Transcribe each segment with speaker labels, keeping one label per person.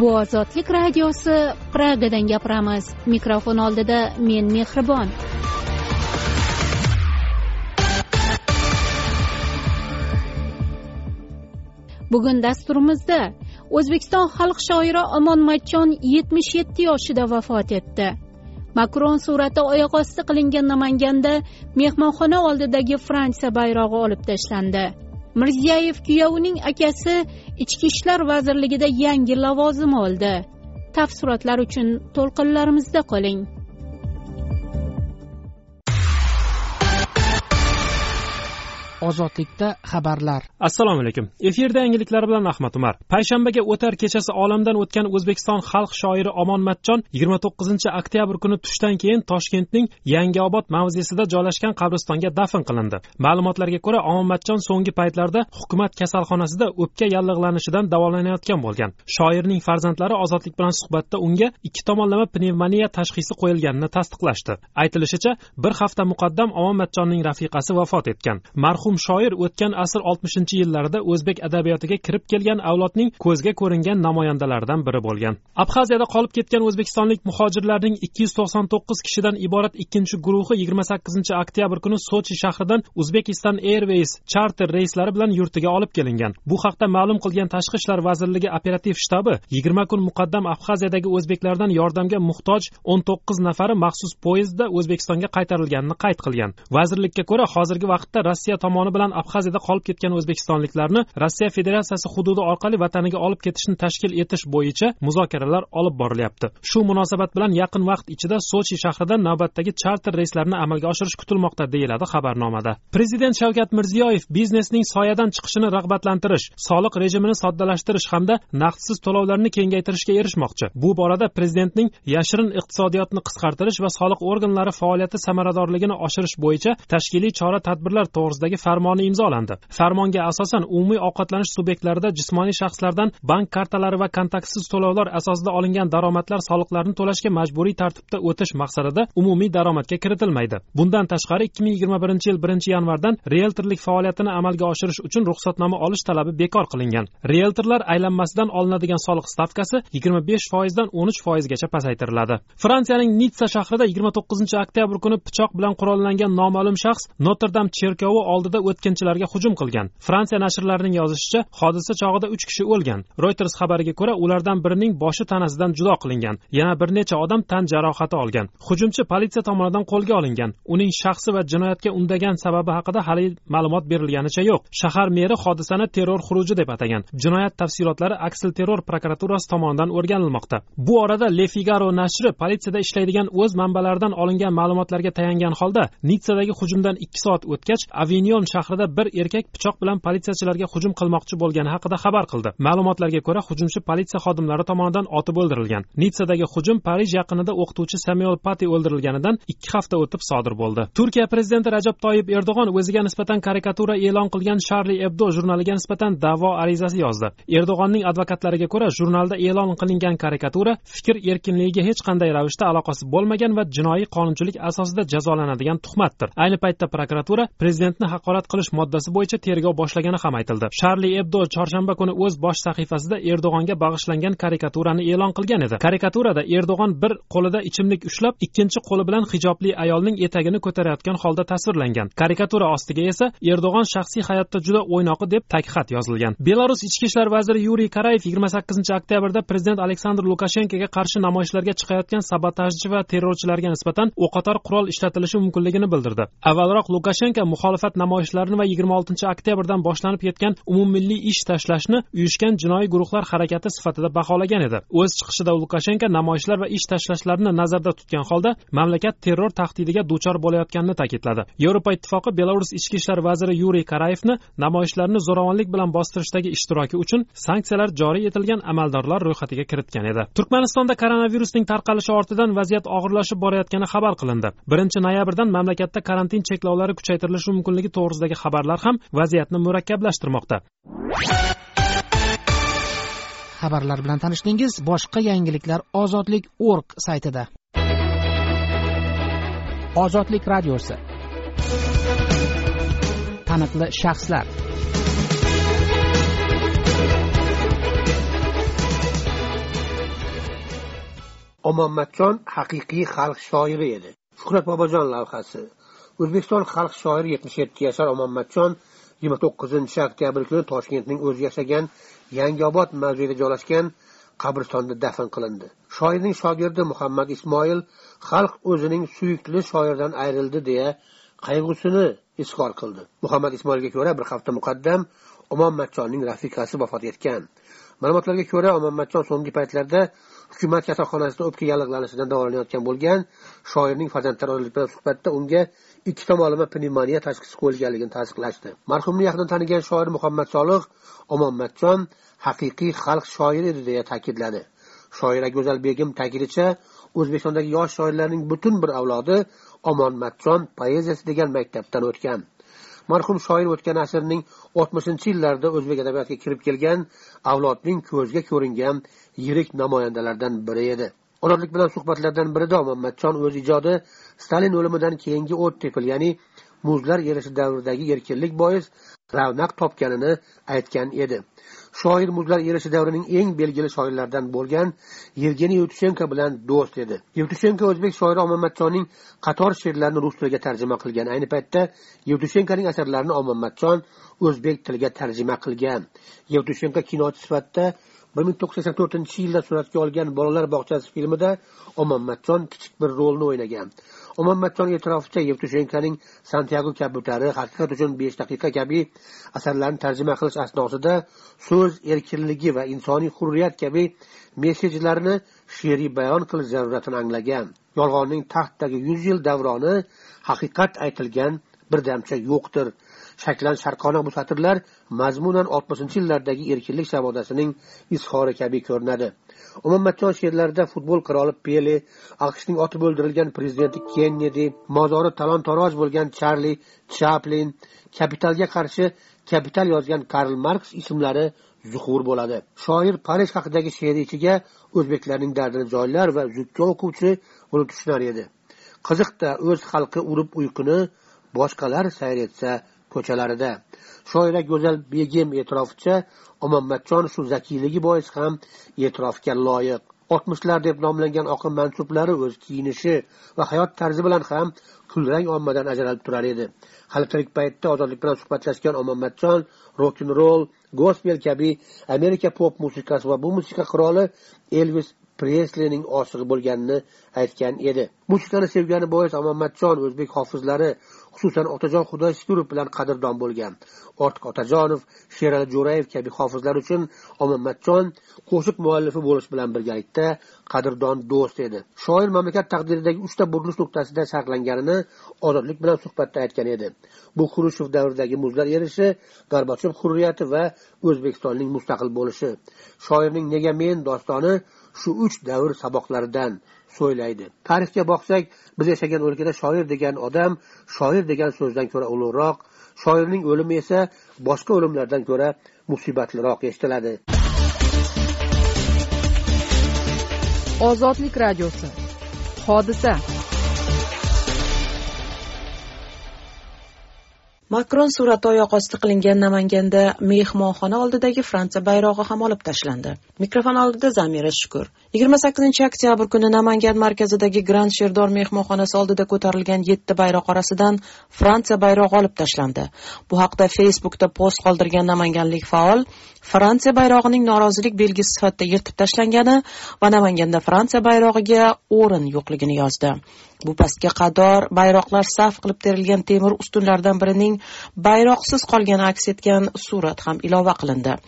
Speaker 1: bu ozodlik radiosi pragadan gapiramiz. Mikrofon oldida men mehribon. Bugun dasturimizda o'zbekiston xalq shoiri omon matchon yetmish yetti yoshida vafot etdi. Makron surati oyoq osti qilingan namanganda mehmonxona oldidagi fransiya bayrog'i olib tashlandi. Mirziyoyev kuyovining akasi ichki ishlar vazirligida yangi lavozim oldi. Tafsilotlar uchun to'lqinlarimizda qoling.
Speaker 2: Ozodlikda xabarlar.
Speaker 3: Assalomu alaykum. Efirda yangiliklar bilan ahmad umar. Payshanbaga o'tar kechasi olamdan o'tgan o'zbekiston xalq shoiri omon matjon yigirma to'qqizinchi oktyabr kuni tushdan keyin toshkentning yangiobod mavzesida joylashgan qabristonga dafn qilindi. Ma'lumotlarga ko'ra omon matjon so'nggi paytlarda hukumat kasalxonasida o'pka yallig'lanishidan davolanayotgan bo'lgan. Shoirning farzandlari ozodlik bilan suhbatda unga ikki tomonlama pnevmoniya tashxisi qo'yilganini tasdiqlashdi. Aytilishicha bir hafta muqaddam omon matjonning rafiqasi vafot etgan. Marhum marhum shoir o'tgan asr oltmishinchi yillarida o'zbek adabiyotiga kirib kelgan avlodning ko'zga ko'ringan namoyandalaridan biri bo'lgan. Abxaziyada qolib ketgan o'zbekistonlik muhojirlarning ikki yuz to'qson to'qqiz kishidan iborat ikkinchi guruhi yigirma sakkizinchi oktyabr kuni sochi shahridan uzbekistan airways charter reyslari bilan yurtiga olib kelingan. Bu haqda ma'lum qilgan tashqi ishlar vazirligi operativ shtabi yigirma kun muqaddam abxaziyadagi o'zbeklardan yordamga muhtoj o'n to'qqiz nafari maxsus poyezdda o'zbekistonga qaytarilganini qayd qilgan. Vazirlikka ko'ra hozirgi vaqtda rossiya tomoni tomoni bilan abxaziyada qolib ketgan o'zbekistonliklarni rossiya federatsiyasi hududi orqali vataniga olib ketishni tashkil etish bo'yicha muzokaralar olib borilyapti. Shu munosabat bilan yaqin vaqt ichida sochi shahridan navbatdagi charter reyslarni amalga oshirish kutilmoqda deyiladi xabarnomada. Prezident shavkat mirziyoyev biznesning soyadan chiqishini rag'batlantirish soliq rejimini soddalashtirish hamda naqdsiz to'lovlarni kengaytirishga erishmoqchi. Bu borada prezidentning yashirin iqtisodiyotni qisqartirish va soliq organlari faoliyati samaradorligini oshirish bo'yicha tashkiliy chora tadbirlar to'g'risidagi farmoni imzolandi. Farmonga asosan umumiy ovqatlanish subyektlarida jismoniy shaxslardan bank kartalari va kontaktsiz to'lovlar asosida olingan daromadlar soliqlarini to'lashga majburiy tartibda o'tish maqsadida umumiy daromadga kiritilmaydi. Bundan tashqari ikki ming yigirma birinchi yil birinchi yanvardan rieltorlik faoliyatini amalga oshirish uchun ruxsatnoma olish talabi bekor qilingan. Rieltorlar aylanmasidan olinadigan soliq stavkasi yigirma besh foizdan o'n uch foizgacha pasaytiriladi. Fransiyaning nitsa shahrida yigirma to'qqizinchi oktyabr kuni pichoq bilan qurollangan noma'lum shaxs notr dam cherkovi oldida o'tkinchilarga hujum qilgan. Fransiya nashrlarining yozishicha hodisa chog'ida uch kishi o'lgan. Reuters xabariga ko'ra ulardan birining boshi tanasidan judo qilingan. Yana bir necha odam tan jarohati olgan. Hujumchi politsiya tomonidan qo'lga olingan. Uning shaxsi va jinoyatga undagan sababi haqida hali ma'lumot berilganicha yo'q. Shahar meri hodisani terror xuruji deb atagan. Jinoyat tafsilotlari aksil terror prokuraturasi tomonidan o'rganilmoqda. Bu orada le figaro nashri politsiyada ishlaydigan o'z manbalaridan olingan ma'lumotlarga tayangan holda nitsadagi hujumdan ikki soat o'tgach avinyon shahrida bir erkak pichoq bilan politsiyachilarga hujum qilmoqchi bo'lgani haqida xabar qildi. Ma'lumotlarga ko'ra hujumchi politsiya xodimlari tomonidan otib o'ldirilgan. Nitsadagi hujum parij yaqinida o'qituvchi samuel pati o'ldirilganidan ikki hafta o'tib sodir bo'ldi. Turkiya prezidenti rajab toyib erdo'g'on o'ziga nisbatan karikatura e'lon qilgan sharli ebdo jurnaliga nisbatan da'vo arizasi yozdi. Erdo'g'onning advokatlariga ko'ra jurnalda e'lon qilingan karikatura fikr erkinligiga hech qanday ravishda aloqasi bo'lmagan va jinoiy qonunchilik asosida jazolanadigan tuhmatdir. Ayni paytda prokuratura prezidentni haqorat nazorat qilish moddasi bo'yicha tergov boshlagani ham aytildi. Sharli ebdo chorshanba kuni o'z bosh sahifasida erdo'g'onga bag'ishlangan karikaturani e'lon qilgan edi. Karikaturada erdo'g'on bir qo'lida ichimlik ushlab ikkinchi qo'li bilan hijobli ayolning etagini ko'tarayotgan holda tasvirlangan. Karikatura ostiga esa erdo'g'on shaxsiy hayotda juda o'ynoqi deb tagxat yozilgan. Belarus ichki ishlar vaziri yuriy karayev yigirma sakkizinchi oktyabrda prezident aleksandr lukashenkoga qarshi namoyishlarga chiqayotgan sabotajchi va terrorchilarga nisbatan o'qotar qurol ishlatilishi mumkinligini bildirdi. Avvalroq lukashenko muxolifat namoyish namoyishlarni va yigirma oltinchi oktyabrdan boshlanib ketgan umummilliy ish tashlashni uyushgan jinoiy guruhlar harakati sifatida baholagan edi. O'z chiqishida lukashenko namoyishlar va ish tashlashlarni nazarda tutgan holda mamlakat terror tahdidiga duchor bo'layotganini ta'kidladi. Yevropa ittifoqi belarus ichki ishlar vaziri yuriy karayevni namoyishlarni zo'ravonlik bilan bostirishdagi ishtiroki uchun sanksiyalar joriy etilgan amaldorlar ro'yxatiga kiritgan edi. Turkmanistonda koronavirusning tarqalishi ortidan vaziyat og'irlashib borayotgani xabar qilindi. Birinchi noyabrdan mamlakatda karantin cheklovlari kuchaytirilishi mumkinligi to'g'risidagi xabarlar ham vaziyatni murakkablashtirmoqda.
Speaker 2: Xabarlar bilan tanishdingiz boshqa yangiliklar ozodlik org saytida. Ozodlik radiosi. Taniqli shaxslar.
Speaker 4: Omonmatjon haqiqiy xalq shoiri edi. Shuhrat bobojon lavhasi o'zbekiston xalq shoiri yetmish yetti yashar omonmatjon yigirma to'qqizinchi oktyabr kuni toshkentning o'zi yashagan yangiobod mavzeida joylashgan qabristonda dafn qilindi. Shoirning shogirdi muhammad ismoil xalq o'zining suyukli shoiridan ayrildi deya qayg'usini izhor qildi. Muhammad ismoilga ko'ra bir hafta muqaddam omonmatjonning rafiqasi vafot etgan. Ma'lumotlarga ko'ra omonmatjon so'nggi paytlarda hukumat kasalxonasida o'pka yallig'lanishidan davolanayotgan bo'lgan shoirning farzandlari bilan suhbatda unga ikki tomonlama pnevmoniya tashxisi qo'yilganligini tasdiqlashdi. Marhumni yaqindan tanigan shoir muhammad solih omonmatjon haqiqiy xalq shoiri edi deya ta'kidladi. Shoira go'zal begim ta'kidicha o'zbekistondagi yosh shoirlarning butun bir avlodi omonmatjon poeziyasi degan maktabdan o'tgan. Marhum shoir o'tgan asrning oltmishinchi yillarida o'zbek adabiyotiga kirib kelgan avlodning ko'zga ko'ringan yirik namoyandalaridan biri edi. Ozodlik bilan suhbatlardan birida muhammadjon o'z ijodi stalin o'limidan keyingi ottepel ya'ni muzlar erishi davridagi erkinlik bois ravnaq topganini aytgan edi. Shoir muzlar erishi davrining eng belgili shoirlaridan bo'lgan yevgeniy yevtushenko bilan do'st edi. Yevtushenko o'zbek shoiri omonmatjonning qator she'rlarini rus tiliga tarjima qilgan. Ayni paytda yevtushenkoning asarlarini omonmatjon o'zbek tiliga tarjima qilgan. Yevtushenko kinochi sifatida bir ming to'qqiz yuz sakson to'rtinchi yilda suratga olgan bolalar bog'chasi filmida omonmatjon kichik bir rolni o'ynagan. Omonmatjon e'tiroficha yevtushenkoning santyago kabutari haqiqat uchun besh daqiqa kabi asarlarni tarjima qilish asnosida so'z erkinligi va insoniy hurriyat kabi messejlarni she'riy bayon qilish zaruratini anglagan. Yolg'onning taxtdagi yuz yil davroni haqiqat aytilgan birdamcha yo'qdir. Shaklan sharqona bu satrlar mazmunan oltmishinchi yillardagi erkinlik savodasining izhori kabi ko'rinadi. Umummatjon she'rlarida futbol qiroli pele aqshning otib o'ldirilgan prezidenti kennedi mozori talon toroj bo'lgan charli chaplin kapitalga qarshi kapital yozgan karl marks ismlari zuhur bo'ladi. Shoir parij haqidagi she'ri ichiga o'zbeklarning dardini joylar va zukko o'quvchi buni tushunar edi. Qiziqda o'z xalqi urib uyquni boshqalar sayr etsa ko'chalarida. Shoira go'zal begim e'tiroficha omonmatjon shu zakiyligi bois ham e'tirofga loyiq. Oltmishlar deb nomlangan oqim mansublari o'z kiyinishi va hayot tarzi bilan ham kulrang ommadan ajralib turar edi. Hali tirik paytda ozodlik bilan suhbatlashgan omonmatjon rok n roll gospel kabi amerika pop musiqasi va bu musiqa qiroli elvis preslining oshig'i bo'lganini aytgan edi. Musiqani sevgani bois omonmatjon o'zbek hofizlari xususan otajon xudoyshukurov bilan qadrdon bo'lgan ortiq otajonov sherali jo'rayev kabi hofizlar uchun omonmatjon qo'shiq muallifi bo'lish bilan birgalikda qadrdon do'st edi. Shoir mamlakat taqdiridagi uchta burilish nuqtasida sharhlanganini ozodlik bilan suhbatda aytgan edi. Bu xrushchev davridagi muzlar erishi gorbachev hurriyati va o'zbekistonning mustaqil bo'lishi. Shoirning nega men dostoni shu uch davr saboqlaridan so'ylaydi. Tarixga boqsak biz yashagan o'lkada shoir degan odam shoir degan so'zdan ko'ra ulug'roq shoirning o'limi esa boshqa o'limlardan ko'ra musibatliroq eshitiladi.
Speaker 5: Ozodlik radiosi. Hodisa. Makron surati oyoq osti qilingan namanganda mehmonxona oldidagi fransiya bayrog'i ham olib tashlandi. Mikrofon oldida zamira shukur yigirma sakkizinchi oktyabr kuni namangan markazidagi grand sherdor mehmonxonasi oldida ko'tarilgan yetti bayroq orasidan fransiya bayrog'i olib tashlandi. Bu haqda facebookda post qoldirgan namanganlik faol fransiya bayrog'ining norozilik belgisi sifatida yirtib tashlangani va namanganda fransiya bayrog'iga o'rin yo'qligini yozdi. Bu pastga qador bayroqlar saf qilib terilgan temir ustunlardan birining bayroqsiz qolgani aks etgan surat ham ilova qilindi.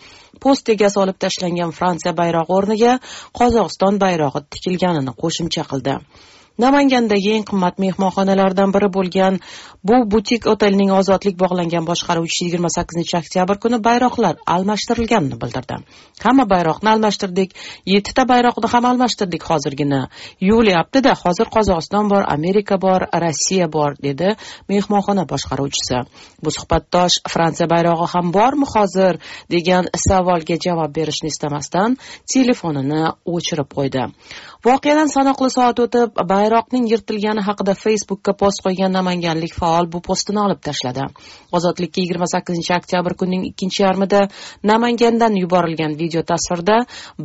Speaker 5: Post egasi olib tashlangan fransiya bayrog'i o'rniga qozog'iston bayrog'i tikilganini qo'shimcha qildi. Namangandagi eng qimmat mehmonxonalardan biri bo'lgan bu butik otelning ozodlik bog'langan boshqaruvchisi yigirma sakkizinchi oktyabr kuni bayroqlar almashtirilganini bildirdi. Hamma bayroqni almashtirdik yettita bayroqni ham almashtirdik hozirgina. Yuvilyaptida hozir qozog'iston bor amerika bor rossiya bor dedi mehmonxona boshqaruvchisi. Bu suhbatdosh fransiya bayrog'i ham bormi hozir? degan savolga javob berishni istamasdan telefonini o'chirib qo'ydi. Voqeadan sanoqli soat o'tib bayroqning yirtilgani haqida facebookka post qo'ygan namanganlik faol bu postini olib tashladi. Ozodlikka yigirma sakkizinchi oktyabr kunining ikkinchi yarmida namangandan yuborilgan video tasvirda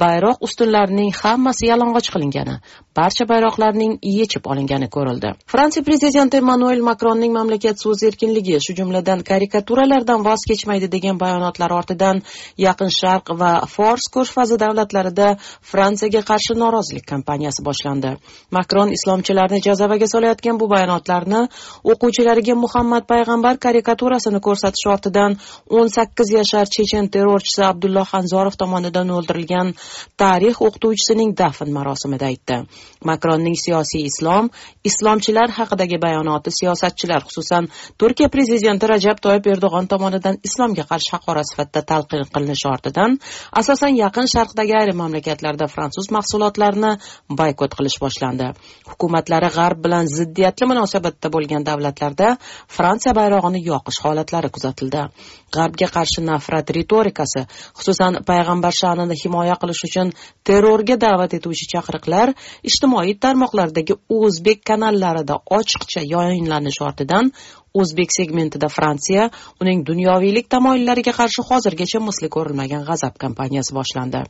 Speaker 5: bayroq ustunlarining hammasi yalang'och qilingani barcha bayroqlarning yechib olingani ko'rildi. Fransiya prezidenti emmanuel makronning mamlakat so'z erkinligi shu jumladan karikaturalardan voz kechmaydi degan bayonotlari ortidan yaqin sharq va fors ko'rfazi davlatlarida fransiyaga qarshi norozilik kampaniyasi boshlandi. Makron islomchilarni jazavaga solayotgan bu bayonotlarni o'quvchilariga muhammad payg'ambar karikaturasini ko'rsatish ortidan o'n sakkiz yashar chechen terrorchisi abdulloh anzorov tomonidan o'ldirilgan tarix o'qituvchisining dafn marosimida aytdi. Makronning siyosiy islom islomchilar haqidagi bayonoti siyosatchilar xususan turkiya prezidenti rajab toyib erdo'g'on tomonidan islomga qarshi haqorat sifatida talqin qilinishi ortidan asosan yaqin sharqdagi ayrim mamlakatlarda fransuz mahsulotlarini boykot qilish boshlandi. Hukumatlari g'arb bilan ziddiyatli munosabatda bo'lgan davlatlarda fransiya bayrog'ini yoqish holatlari kuzatildi. G'arbga qarshi nafrat ritorikasi xususan payg'ambar sha'nini himoya qilish uchun terrorga da'vat etuvchi chaqiriqlar ijtimoiy tarmoqlardagi o'zbek kanallarida ochiqcha yayinlanishi ortidan o'zbek segmentida fransiya uning dunyoviylik tamoyillariga qarshi hozirgacha misli ko'rilmagan g'azab kampaniyasi boshlandi.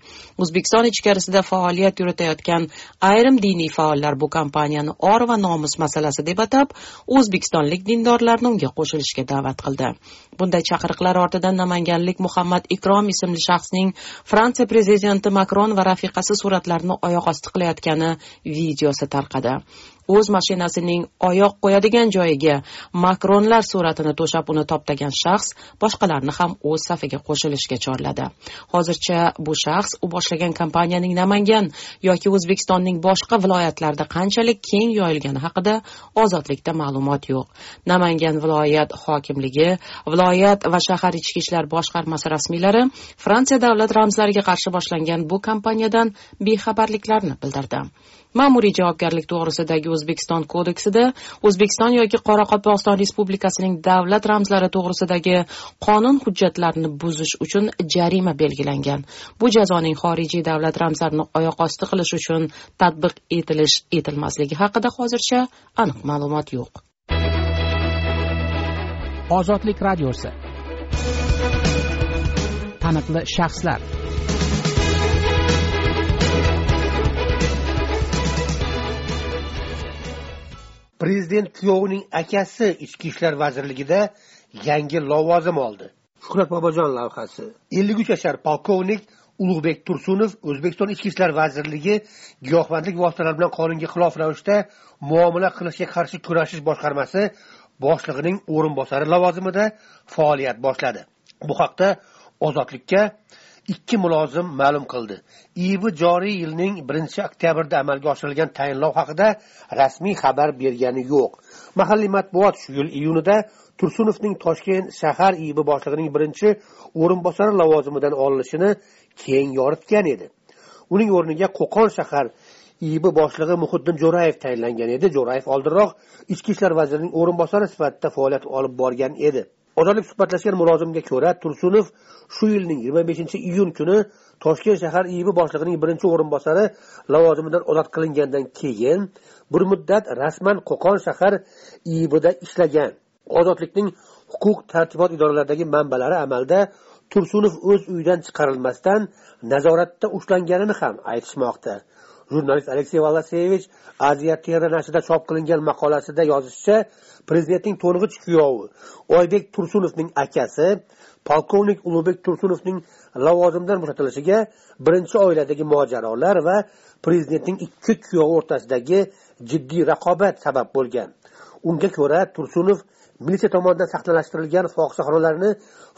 Speaker 5: O'zbekiston ichkarisida faoliyat yuritayotgan ayrim diniy faollar bu kampaniyani or va nomus masalasi deb atab o'zbekistonlik dindorlarni unga qo'shilishga da'vat qildi. Bunday chaqiriqlar ortidan namanganlik muhammad ikrom ismli shaxsning fransiya prezidenti makron va rafiqasi suratlarini oyoq osti qilayotgani videosi tarqadi. O'z mashinasining oyoq qo'yadigan joyiga makronlar suratini to'shab uni toptagan shaxs boshqalarni ham o'z safiga qo'shilishga chorladi. Hozircha bu shaxs u boshlagan kompaniyaning namangan yoki o'zbekistonning boshqa viloyatlarida qanchalik keng yoyilgani haqida ozodlikda ma'lumot yo'q. Namangan viloyat hokimligi viloyat va shahar ichki ishlar boshqarmasi rasmiylari fransiya davlat ramzlariga qarshi boshlangan bu kampaniyadan bexabarliklarini bildirdi. Ma'muriy javobgarlik to'g'risidagi o'zbekiston kodeksida o'zbekiston yoki qoraqalpog'iston respublikasining davlat ramzlari to'g'risidagi qonun hujjatlarini buzish uchun jarima belgilangan. Bu jazoning xorijiy davlat ramzlarini oyoq osti qilish uchun tatbiq etilish etilmasligi haqida hozircha aniq ma'lumot yo'q.
Speaker 2: Ozodlik radiosi. Taniqli shaxslar.
Speaker 4: Prezident kuyovining akasi ichki ishlar vazirligida yangi lavozim oldi. Shuhrat bobojon lavhasi. ellik uch yashar polkovnik ulug'bek tursunov o'zbekiston ichki ishlar vazirligi giyohvandlik vositalari bilan qonunga xilof ravishda muomala qilishga qarshi kurashish boshqarmasi boshlig'ining o'rinbosari lavozimida faoliyat boshladi. Bu haqda ozodlikka ikki mulozim ma'lum qildi. Iib joriy yilning birinchi oktyabrda amalga oshirilgan tayinlov haqida rasmiy xabar bergani yo'q. Mahalliy matbuot shu yil iyunida tursunovning toshkent shahar iib boshlig'ining birinchi o'rinbosari lavozimidan olinishini keng yoritgan edi. Uning o'rniga qo'qon shahar iib boshlig'i muhiddin jo'rayev tayinlangan edi. Jo'rayev oldinroq ichki ishlar vazirining o'rinbosari sifatida faoliyat olib borgan edi. Ozodlik suhbatlashgan mulozimga ko'ra tursunov shu yilning yigirma beshinchi iyun kuni toshkent shahar iib boshlig'ining birinchi o'rinbosari lavozimidan ozod qilingandan keyin bir muddat rasman qo'qon shahar iibida ishlagan. Ozodlikning huquq tartibot idoralaridagi manbalari amalda tursunov o'z uyidan chiqarilmasdan nazoratda ushlanganini ham aytishmoqda. Jurnalist aleksey valasevich aziya tera nashrida chop qilingan maqolasida yozishicha prezidentning to'ng'ich kuyovi oybek tursunovning akasi polkovnik ulug'bek tursunovning lavozimdan bo'shatilishiga birinchi oiladagi mojarolar va prezidentning ikki kuyovi o'rtasidagi jiddiy raqobat sabab bo'lgan. Unga ko'ra tursunov militsiya tomonidan saxtalashtirilgan fohishaxonalarni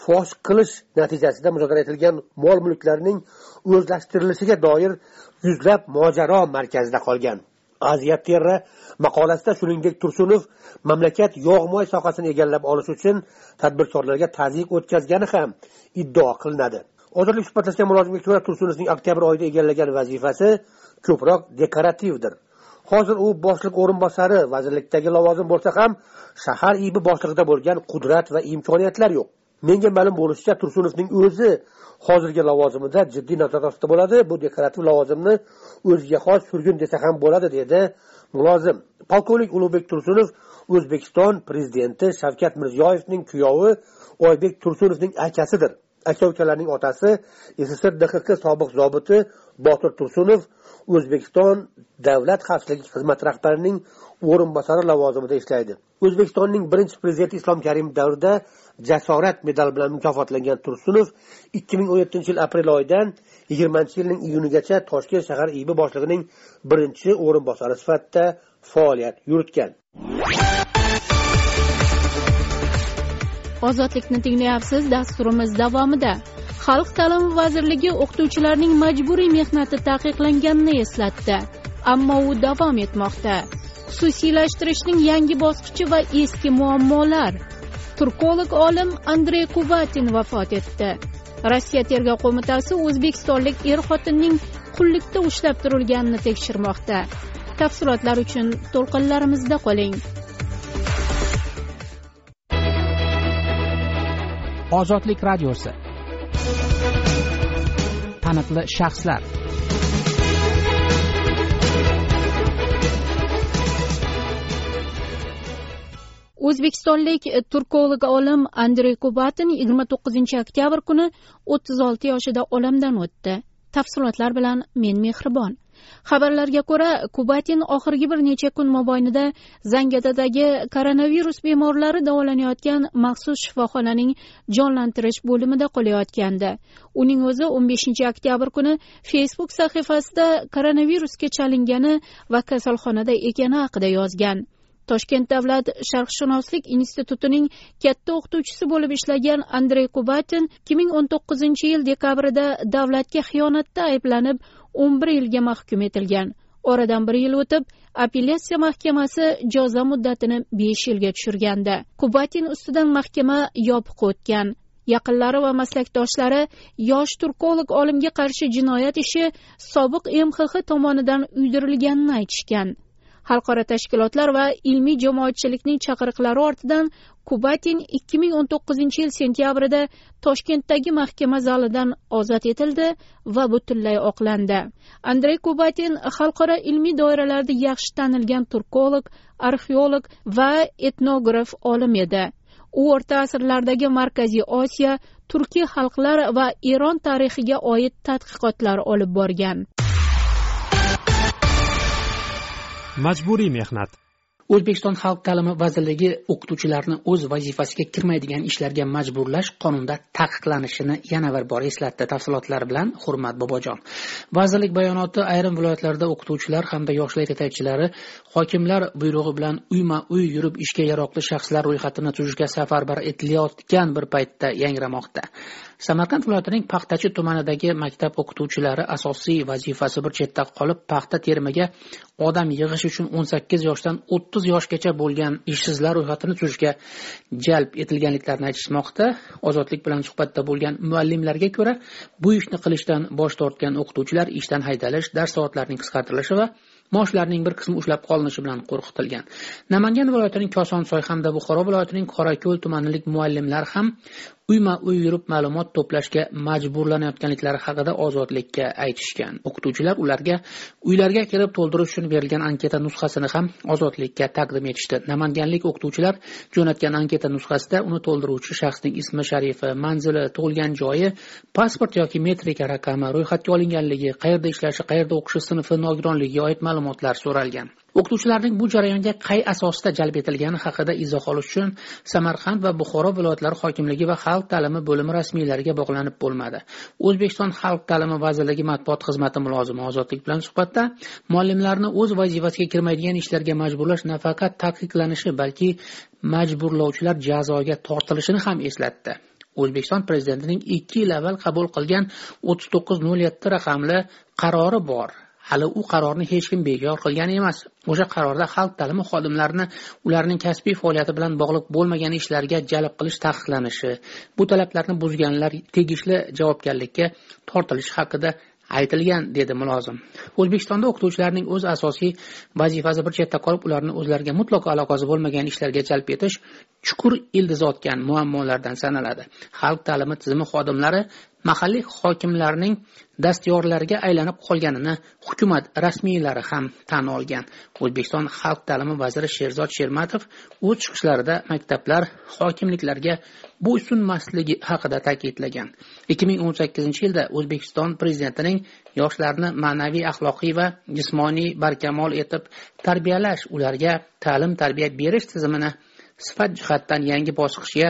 Speaker 4: fosh qilish natijasida musodara etilgan mol mulklarning o'zlashtirilishiga doir yuzlab mojaro markazida qolgan. Aziyat terra maqolasida shuningdek tursunov mamlakat yog' moy sohasini egallab olish uchun tadbirkorlarga tazyiq o'tkazgani ham iddao qilinadi. Ozodlik suhbatlashgan mulozimga ko'ra tursunovning oktyabr oyida egallagan vazifasi ko'proq dekorativdir. Hozir u boshliq o'rinbosari vazirlikdagi lavozim bo'lsa ham shahar ibi boshlig'ida bo'lgan qudrat va imkoniyatlar yo'q. Menga ma'lum bo'lishicha tursunovning o'zi hozirgi lavozimida jiddiy nazorat ostida bo'ladi. Bu deklarativ lavozimni o'ziga xos surgun desa ham bo'ladi dedi mulozim. Polkovnik ulug'bek tursunov o'zbekiston prezidenti shavkat mirziyoyevning kuyovi oybek tursunovning akasidir. Aka ukalarning otasi sssr dxq sobiq zobiti botir tursunov o'zbekiston davlat xavfsizligi xizmati rahbarining o'rinbosari lavozimida ishlaydi. O'zbekistonning birinchi prezidenti islom karimov davrida jasorat medali bilan mukofotlangan tursunov ikki ming o'n yettinchi yil aprel oyidan yigirmanchi yilning iyunigacha toshkent shahar iib boshlig'ining birinchi o'rinbosari sifatida faoliyat yuritgan.
Speaker 1: Ozodlikni tinglayapsiz dasturimiz davomida. Xalq ta'limi vazirligi o'qituvchilarning majburiy mehnati taqiqlanganini eslatdi ammo u davom etmoqda. Xususiylashtirishning yangi bosqichi va eski muammolar. Turkolog olim andrey kubatin vafot etdi. Rossiya tergov qo'mitasi o'zbekistonlik er xotinning qullikda ushlab turilganini tekshirmoqda. Tafsilotlar uchun to'lqinlarimizda qoling.
Speaker 2: Ozodlik radiosi. Taniqli shaxslar.
Speaker 1: O'zbekistonlik e, turkolog olim andrey kubatin yigirma to'qqizinchi oktyabr kuni o'ttiz olti yoshida olamdan o'tdi. Tafsilotlar bilan men mehribon. Xabarlarga ko'ra kubatin oxirgi bir necha kun mobaynida zangiotadagi koronavirus bemorlari davolanayotgan maxsus shifoxonaning jonlantirish bo'limida qolayotgandi. Uning o'zi o'n beshinchi oktyabr kuni facebook sahifasida koronavirusga chalingani va kasalxonada ekani haqida yozgan. Toshkent davlat sharqshunoslik institutining katta o'qituvchisi bo'lib ishlagan andrey kubatin ikki ming o'n to'qqizinchi yil dekabrida davlatga xiyonatda ayblanib o'n bir yilga mahkum etilgan. Oradan bir yil o'tib apellyatsiya mahkamasi jazo muddatini besh yilga tushirgandi. Kubatin ustidan mahkama yopiq o'tgan. Yaqinlari va maslakdoshlari yosh turkolog olimga qarshi jinoyat ishi sobiq mxx tomonidan uydirilganini aytishgan. Xalqaro tashkilotlar va ilmiy jamoatchilikning chaqiriqlari ortidan kubatin ikki ming o'n to'qqizinchi yil sentyabrida toshkentdagi mahkama zalidan ozod etildi va butunlay oqlandi. Andrey kubatin xalqaro ilmiy doiralarda yaxshi tanilgan turkolog arxeolog va etnograf olim edi. U o'rta asrlardagi markaziy osiyo turkiy xalqlar va eron tarixiga oid tadqiqotlar olib borgan.
Speaker 3: Majburiy mehnat.
Speaker 2: O'zbekiston xalq ta'limi vazirligi o'qituvchilarni o'z vazifasiga kirmaydigan ishlarga majburlash qonunda taqiqlanishini yana bir bor eslatdi. Tafsilotlar bilan hurmat bobojon. Vazirlik bayonoti ayrim viloyatlarda o'qituvchilar hamda yoshlar yetakchilari hokimlar buyrug'i bilan uyma uy yurib ishga yaroqli shaxslar ro'yxatini tuzishga safarbar etilayotgan bir paytda yangramoqda. Samarqand viloyatining paxtachi tumanidagi maktab o'qituvchilari asosiy vazifasi bir chetda qolib paxta terimiga odam yig'ish uchun o'n sakkiz yoshdan o'ttiz yoshgacha bo'lgan ishsizlar ro'yxatini tuzishga jalb etilganliklarini aytishmoqda. Ozodlik bilan suhbatda bo'lgan muallimlarga ko'ra bu ishni qilishdan bosh tortgan o'qituvchilar ishdan haydalish dars soatlarining qisqartirilishi va maoshlarning bir qismi ushlab qolinishi bilan qo'rqitilgan. Namangan viloyatining kosonsoy hamda buxoro viloyatining qorako'l tumanilik muallimlar ham uyma uy yurib ma'lumot to'plashga majburlanayotganliklari haqida ozodlikka aytishgan. O'qituvchilar ularga uylarga kirib to'ldirish uchun berilgan anketa nusxasini ham ozodlikka taqdim etishdi. Namanganlik o'qituvchilar jo'natgan anketa nusxasida uni to'ldiruvchi shaxsning ismi sharifi manzili tug'ilgan joyi pasport yoki metrika raqami ro'yxatga olinganligi qayerda ishlashi qayerda o'qishi sinfi nogironligiga oid ma'lumotlar so'ralgan. O'qituvchilarning bu jarayonga qay asosda jalb etilgani haqida izoh olish uchun samarqand va buxoro viloyatlari hokimligi va xalq ta'limi bo'limi rasmiylariga bog'lanib bo'lmadi. O'zbekiston xalq ta'limi vazirligi matbuot xizmati mulozimi ozodlik bilan suhbatda muallimlarni o'z vazifasiga kirmaydigan ishlarga majburlash nafaqat taqiqlanishi balki majburlovchilar jazoga tortilishini ham eslatdi. O'zbekiston prezidentining ikki yil avval qabul qilgan o'ttiz to'qqiz nol yetti raqamli qarori bor. Hali u qarorni hech kim bekor qilgani emas. O'sha qarorda xalq ta'limi xodimlarini ularning kasbiy faoliyati bilan bog'liq bo'lmagan ishlarga jalb qilish taqiqlanishi bu talablarni buzganlar tegishli javobgarlikka tortilishi haqida aytilgan dedi mulozim. O'zbekistonda o'qituvchilarning o'z asosiy vazifasi bir chetda qolib ularni o'zlariga mutlaqo aloqasi bo'lmagan ishlarga jalb etish chuqur ildiz otgan muammolardan sanaladi. Xalq ta'limi tizimi xodimlari mahalliy hokimlarning dastyorlarga aylanib qolganini hukumat rasmiylari ham tan olgan. O'zbekiston xalq ta'limi vaziri sherzod shermatov o'z chiqishlarida maktablar hokimliklarga bo'ysunmasligi haqida ta'kidlagan. ikki ming o'n sakkizinchi yilda o'zbekiston prezidentining yoshlarni ma'naviy axloqiy va jismoniy barkamol etib tarbiyalash ularga ta'lim tarbiya berish tizimini sifat jihatdan yangi bosqichga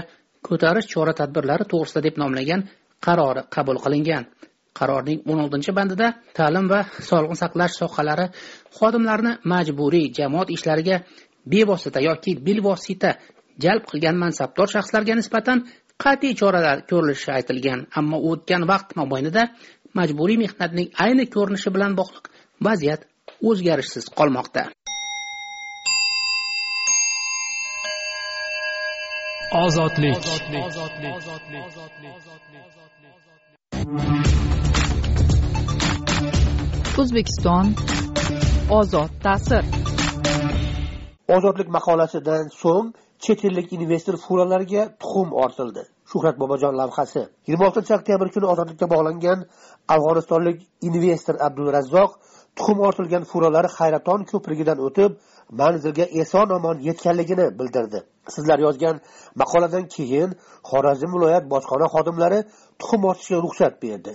Speaker 2: ko'tarish chora tadbirlari to'g'risida deb nomlagan qarori qabul qilingan. Qarorning o'n oltinchi bandida ta'lim va sog'liqni saqlash sohalari xodimlarini majburiy jamoat ishlariga bevosita yoki bilvosita jalb qilgan mansabdor shaxslarga nisbatan qat'iy choralar ko'rilishi aytilgan. Ammo o'tgan vaqt mobaynida majburiy mehnatning ayni ko'rinishi bilan bog'liq vaziyat o'zgarishsiz qolmoqda.
Speaker 3: Ozodlik
Speaker 6: o'zbekiston ozod ta'sir.
Speaker 4: Ozodlik maqolasidan so'ng chet ellik investor fuqarolarga tuxum ortildi. Shuhrat bobojon lavhasi. Yigirma oltinchi oktyabr kuni ozodlikka bog'langan afg'onistonlik investor abdulrazzoq tuxum ortilgan fuqarolar hayraton ko'prigidan o'tib manzilga eson omon yetganligini bildirdi. Sizlar yozgan maqoladan keyin xorazm viloyat bojxona xodimlari tuxum otishga ruxsat berdi.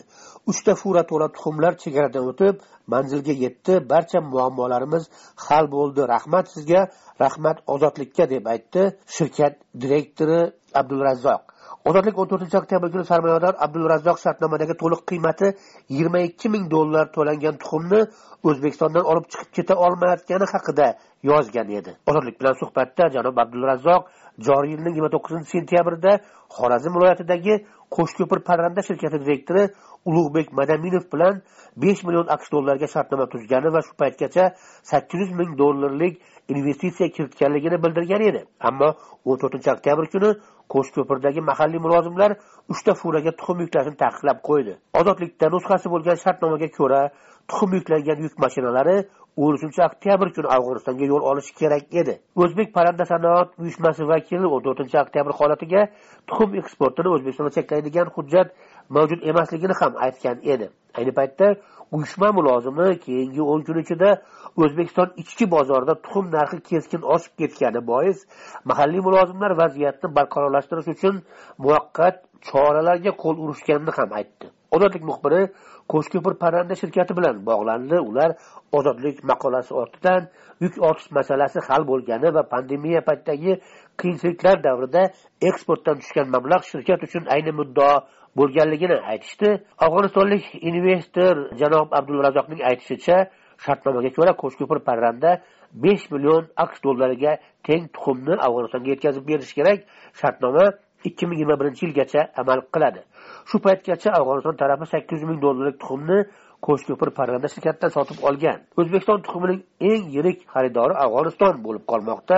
Speaker 4: Uchta fura to'la tuxumlar chegaradan o'tib manzilga yetdi. Barcha muammolarimiz hal bo'ldi. Rahmat sizga rahmat ozodlikka deb aytdi shirkat direktori abdulrazzoq. Ozodlik o'n to'rtinchi oktyabr kuni sarmoyador abdulrazzoq shartnomadagi to'liq qiymati yigirma ikki ming dollar to'langan tuxumni o'zbekistondan olib chiqib keta olmayotgani haqida yozgan edi. Ozodlik bilan suhbatda janob abdulrazzoq joriy yilning yigirma to'qqizinchi sentyabrida xorazm viloyatidagi qo'shko'pir parranda shirkati direktori ulug'bek madaminov bilan besh million aqsh dollariga shartnoma tuzgani va shu paytgacha sakkiz yuz ming dollarlik investitsiya kiritganligini bildirgan edi. Ammo o'n to'rtinchi oktyabr kuni qo'shko'pirdagi mahalliy mulozimlar uchta furaga tuxum yuklashni taqiqlab qo'ydi. Ozodlikda nusxasi bo'lgan shartnomaga ko'ra tuxum yuklangan yuk mashinalari o'n uchinchi oktyabr kuni afg'onistonga yo'l olishi kerak edi. O'zbek parranda sanoat uyushmasi vakili o'n to'rtinchi oktyabr holatiga tuxum eksportini o'zbekistonga cheklaydigan hujjat mavjud emasligini ham aytgan edi. Ayni paytda uyushma mulozimi keyingi o'n kun ichida o'zbekiston ichki bozorida tuxum narxi keskin oshib ketgani bois mahalliy mulozimlar vaziyatni barqarorlashtirish uchun muvaqqat choralarga qo'l urishganini ham aytdi. Ozodlik muxbiri qo'shko'pir parranda shirkati bilan bog'landi. Ular ozodlik maqolasi ortidan yuk ortish masalasi hal bo'lgani va pandemiya paytidagi qiyinchiliklar davrida eksportdan tushgan mablag' shirkat uchun ayni muddao bo'lganligini aytishdi. Afg'onistonlik investor janob abdulrazoqning aytishicha shartnomaga ko'ra qo'shko'pir parranda besh million aqsh dollariga teng tuxumni afg'onistonga yetkazib berish kerak. Shartnoma ikki ming yigirma birinchi yilgacha amal qiladi. Shu paytgacha afg'oniston tarafi sakkiz yuz ming dollarlik tuxumni qo'shko'pir parranda shirkatidan sotib olgan. O'zbekiston tuxumining eng yirik xaridori afg'oniston bo'lib qolmoqda.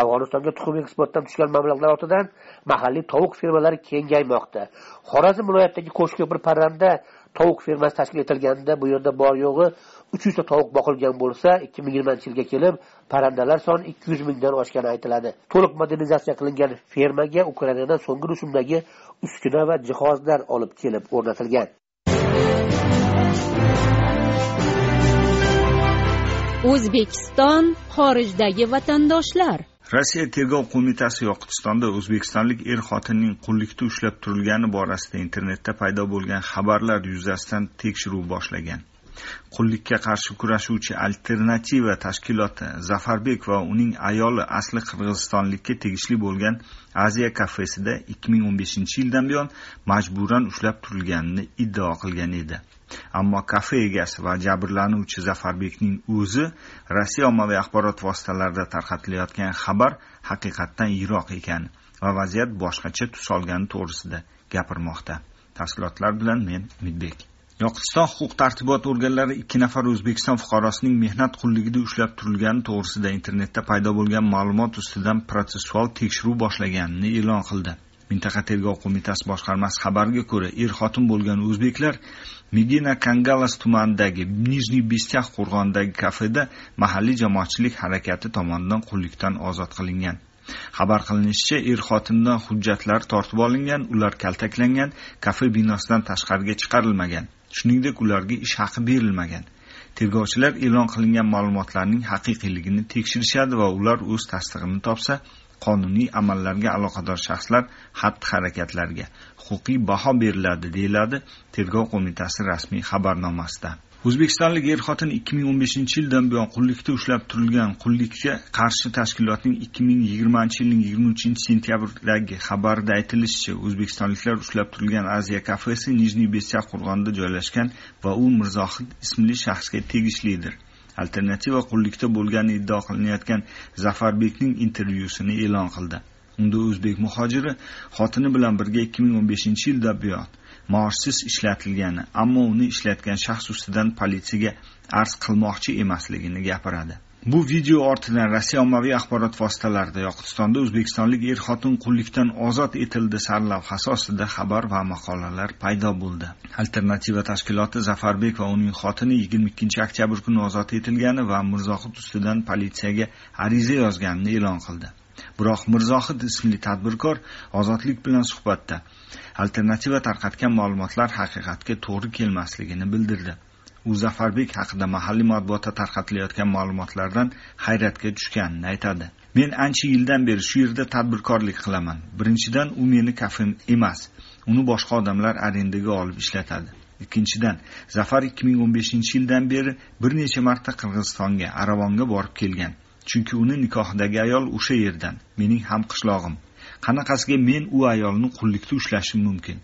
Speaker 4: Afg'onistonga tuxum eksportdan tushgan mablag'lar ortidan mahalliy tovuq fermalari kengaymoqda. Xorazm viloyatidagi qo'shko'pir parranda tovuq fermasi tashkil etilganda bu yerda bor yo'g'i uch yuzta tovuq boqilgan bo'lsa ikki ming yigirmanchi yilga kelib parrandalar soni ikki yuz mingdan oshgani aytiladi. To'liq modernizatsiya qilingan fermaga ukrainadan so'nggi rusumdagi uskuna va jihozlar olib kelib o'rnatilgan.
Speaker 1: O'zbekiston xorijdagi vatandoshlar.
Speaker 7: Rossiya tergov qo'mitasi yoqutistonda o'zbekistonlik er xotinning qullikda ushlab turilgani borasida internetda paydo bo'lgan xabarlar yuzasidan tekshiruv boshlagan. Qullikka qarshi kurashuvchi alternativa tashkiloti zafarbek va uning ayoli asli qirg'izistonlikka tegishli bo'lgan aziya kafesida ikki ming o'n beshinchi yildan buyon majburan ushlab turilganini iddao qilgan edi. Ammo kafe egasi va jabrlanuvchi zafarbekning o'zi rossiya ommaviy axborot vositalarida tarqatilayotgan xabar haqiqatdan yiroq ekan va vaziyat boshqacha tus olgani to'g'risida gapirmoqda. Tafsilotlar bilan men umidbek. Yoqutiston huquq tartibot organlari ikki nafar o'zbekiston fuqarosining mehnat qulligida ushlab turilgani to'g'risida internetda paydo bo'lgan ma'lumot ustidan protsessual tekshiruv boshlaganini e'lon qildi. Mintaqa tergov qo'mitasi boshqarmasi xabariga ko'ra er xotin bo'lgan o'zbeklar medina kangalas tumanidagi nijniy Bistyax qo'rg'onidagi kafeda mahalliy jamoatchilik harakati tomonidan qullikdan ozod qilingan. Xabar qilinishicha er xotindan hujjatlar tortib olingan ular kaltaklangan kafe binosidan tashqariga chiqarilmagan. Shuningdek ularga ish haqi berilmagan. Tergovchilar e'lon qilingan ma'lumotlarning haqiqiyligini tekshirishadi va ular o'z tasdig'ini topsa qonuniy amallarga aloqador shaxslar xatti harakatlarga huquqiy baho beriladi deyiladi tergov qo'mitasi rasmiy xabarnomasida. O'zbekistonlik er xotin ikki ming o'n beshinchi yildan buyon qullikda ushlab turilgan qullikka qarshi tashkilotning ikki ming yigirmanchi yilning yigirma uchinchi sentyabrdagi xabarida aytilishicha o'zbekistonliklar ushlab turilgan aziya kafesi nijniy besyak qo'rg'onida joylashgan va u mirzohid ismli shaxsga tegishlidir. Alternativa qullikda bo'lgani iddao qilinayotgan zafarbekning intervyusini e'lon qildi. Unda o'zbek muhojiri xotini bilan birga ikki ming o'n beshinchi yildan buyon maoshsiz ishlatilgani ammo uni ishlatgan shaxs ustidan politsiyaga arz qilmoqchi emasligini gapiradi. Bu video ortidan rossiya ommaviy axborot vositalarida yoqutistonda o'zbekistonlik er xotin qullikdan ozod etildi sarlavhasi ostida xabar va maqolalar paydo bo'ldi. Alternativa tashkiloti zafarbek va uning xotini yigirma ikkinchi oktyabr kuni ozod etilgani va mirzohid ustidan politsiyaga ariza yozganini e'lon qildi. Biroq mirzohid ismli tadbirkor ozodlik bilan suhbatda. Alternativa tarqatgan ma'lumotlar haqiqatga to'g'ri kelmasligini bildirdi. Muzaffarbek zafarbek haqida mahalliy matbuotda tarqatilayotgan ma'lumotlardan hayratga tushganini aytadi. Men ancha yildan beri shu yerda tadbirkorlik qilaman. Birinchidan u meni kafim emas. Uni boshqa odamlar arendaga olib ishlatadi. Ikkinchidan zafar ikki ming o'n beshinchi yildan beri bir necha marta qirg'izistonga aravonga borib kelgan. Chunki uni nikohidagi ayol o'sha yerdan mening ham qishlog'im. Qanaqasiga men u ayolni qullikda ushlashim mumkin?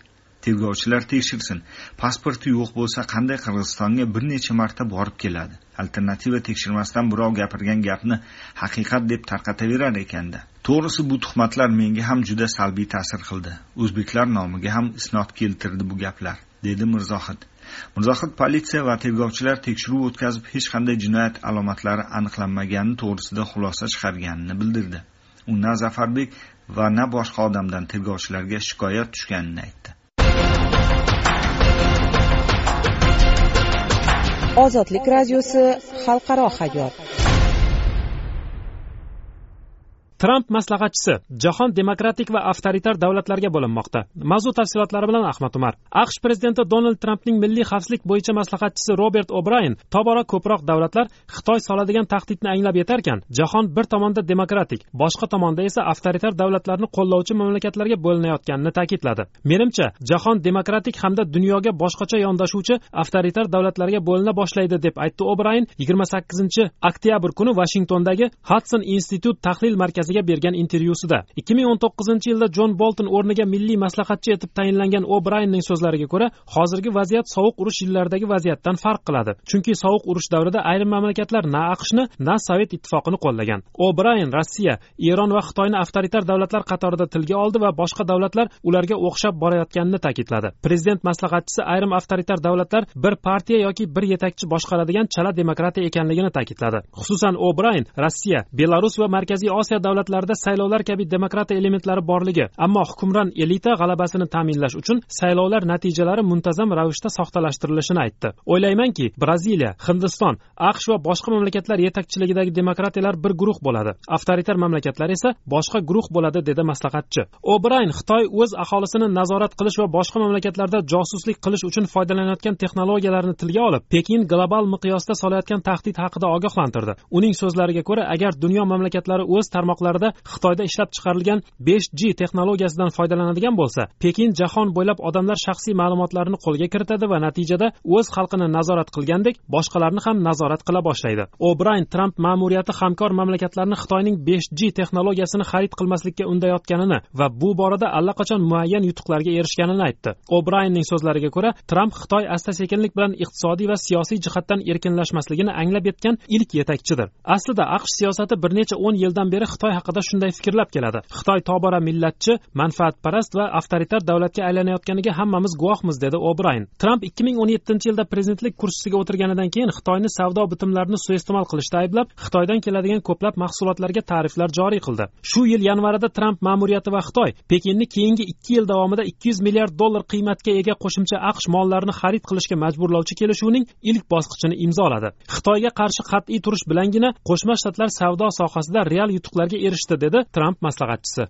Speaker 7: Tergovchilar tekshirsin. Pasporti yo'q bo'lsa qanday qirg'izistonga bir necha marta borib keladi. Alternativa tekshirmasdan birov gapirgan gapni haqiqat deb tarqataverar ekanda. To'g'risi bu tuhmatlar menga ham juda salbiy ta'sir qildi. O'zbeklar nomiga ham isnot keltirdi bu gaplar dedi mirzohid. Mirzohid politsiya va tergovchilar tekshiruv o'tkazib hech qanday jinoyat alomatlari aniqlanmagani to'g'risida xulosa chiqarganini bildirdi. U na zafarbek va na boshqa odamdan tergovchilarga shikoyat tushganini aytdi.
Speaker 5: Ozodlik radiosi xalqaro hayot.
Speaker 3: Tramp maslahatchisi jahon demokratik va avtoritar davlatlarga bo'linmoqda. Mavzu tafsilotlari bilan ahmad umar. Aqsh prezidenti donald trampning milliy xavfsizlik bo'yicha maslahatchisi robert obrayn tobora ko'proq davlatlar xitoy soladigan tahdidni anglab yetarkan. Jahon bir tomonda demokratik boshqa tomonda esa avtoritar davlatlarni qo'llovchi mamlakatlarga bo'linayotganini ta'kidladi. Menimcha jahon demokratik hamda dunyoga boshqacha yondashuvchi avtoritar davlatlarga bo'lina boshlaydi deb aytdi obrayn yigirma sakkizinchi oktyabr kuni vashingtondagi hadson institut tahlil markazi markaziga bergan intervyusida ikki ming o'n to'qqizinchi yilda jon bolton o'rniga milliy maslahatchi etib tayinlangan obraynning so'zlariga ko'ra hozirgi vaziyat sovuq urush yillaridagi vaziyatdan farq qiladi. Chunki sovuq urush davrida ayrim mamlakatlar na aqshni na sovet ittifoqini qo'llagan. Obrayn rossiya eron va xitoyni avtoritar davlatlar qatorida tilga oldi va boshqa davlatlar ularga o'xshab borayotganini ta'kidladi. Prezident maslahatchisi ayrim avtoritar davlatlar bir partiya yoki bir yetakchi boshqaradigan chala demokratiya ekanligini ta'kidladi. Xususan obrayn rossiya belarus va markaziy osiyo davlatlarda saylovlar kabi demokratiya elementlari borligi ammo hukmron elita g'alabasini ta'minlash uchun saylovlar natijalari muntazam ravishda soxtalashtirilishini aytdi. O'ylaymanki braziliya hindiston aqsh va boshqa mamlakatlar yetakchiligidagi demokratiyalar bir guruh bo'ladi. Avtoritar mamlakatlar esa boshqa guruh bo'ladi dedi maslahatchi. Obrayn xitoy o'z aholisini nazorat qilish va boshqa mamlakatlarda josuslik qilish uchun foydalanayotgan texnologiyalarni tilga olib pekin global miqyosda solayotgan tahdid haqida ogohlantirdi. Uning so'zlariga ko'ra agar dunyo mamlakatlari o'z tarmoqlari sohalarida xitoyda ishlab chiqarilgan besh g texnologiyasidan foydalanadigan bo'lsa pekin jahon bo'ylab odamlar shaxsiy ma'lumotlarini qo'lga kiritadi va natijada o'z xalqini nazorat qilgandek boshqalarni ham nazorat qila boshlaydi. Obrayn tramp ma'muriyati hamkor mamlakatlarni xitoyning besh g texnologiyasini xarid qilmaslikka undayotganini va bu borada allaqachon muayyan yutuqlarga erishganini aytdi. Obraynning so'zlariga ko'ra tramp xitoy asta sekinlik bilan iqtisodiy va siyosiy jihatdan erkinlashmasligini anglab yetgan ilk yetakchidir. Aslida aqsh siyosati bir necha o'n yildan beri xitoy haqida shunday fikrlab keladi. Xitoy tobora millatchi manfaatparast va avtoritar davlatga aylanayotganiga hammamiz guvohmiz dedi obrayn tramp ikki ming o'n yettinchi yilda prezidentlik kursisiga o'tirganidan keyin xitoyni savdo bitimlarini suiiste'mol qilishda ayblab xitoydan keladigan ko'plab mahsulotlarga tariflar joriy qildi. Shu yil yanvarida tramp ma'muriyati va xitoy pekinni keyingi ikki yil davomida ikki yuz milliard dollar qiymatga ega qo'shimcha aqsh mollarini xarid qilishga majburlovchi kelishuvning ilk bosqichini imzoladi. Xitoyga qarshi qat'iy turish bilangina qo'shma shtatlar savdo sohasida real yutuqlarga erishdi dedi tramp maslahatchisi.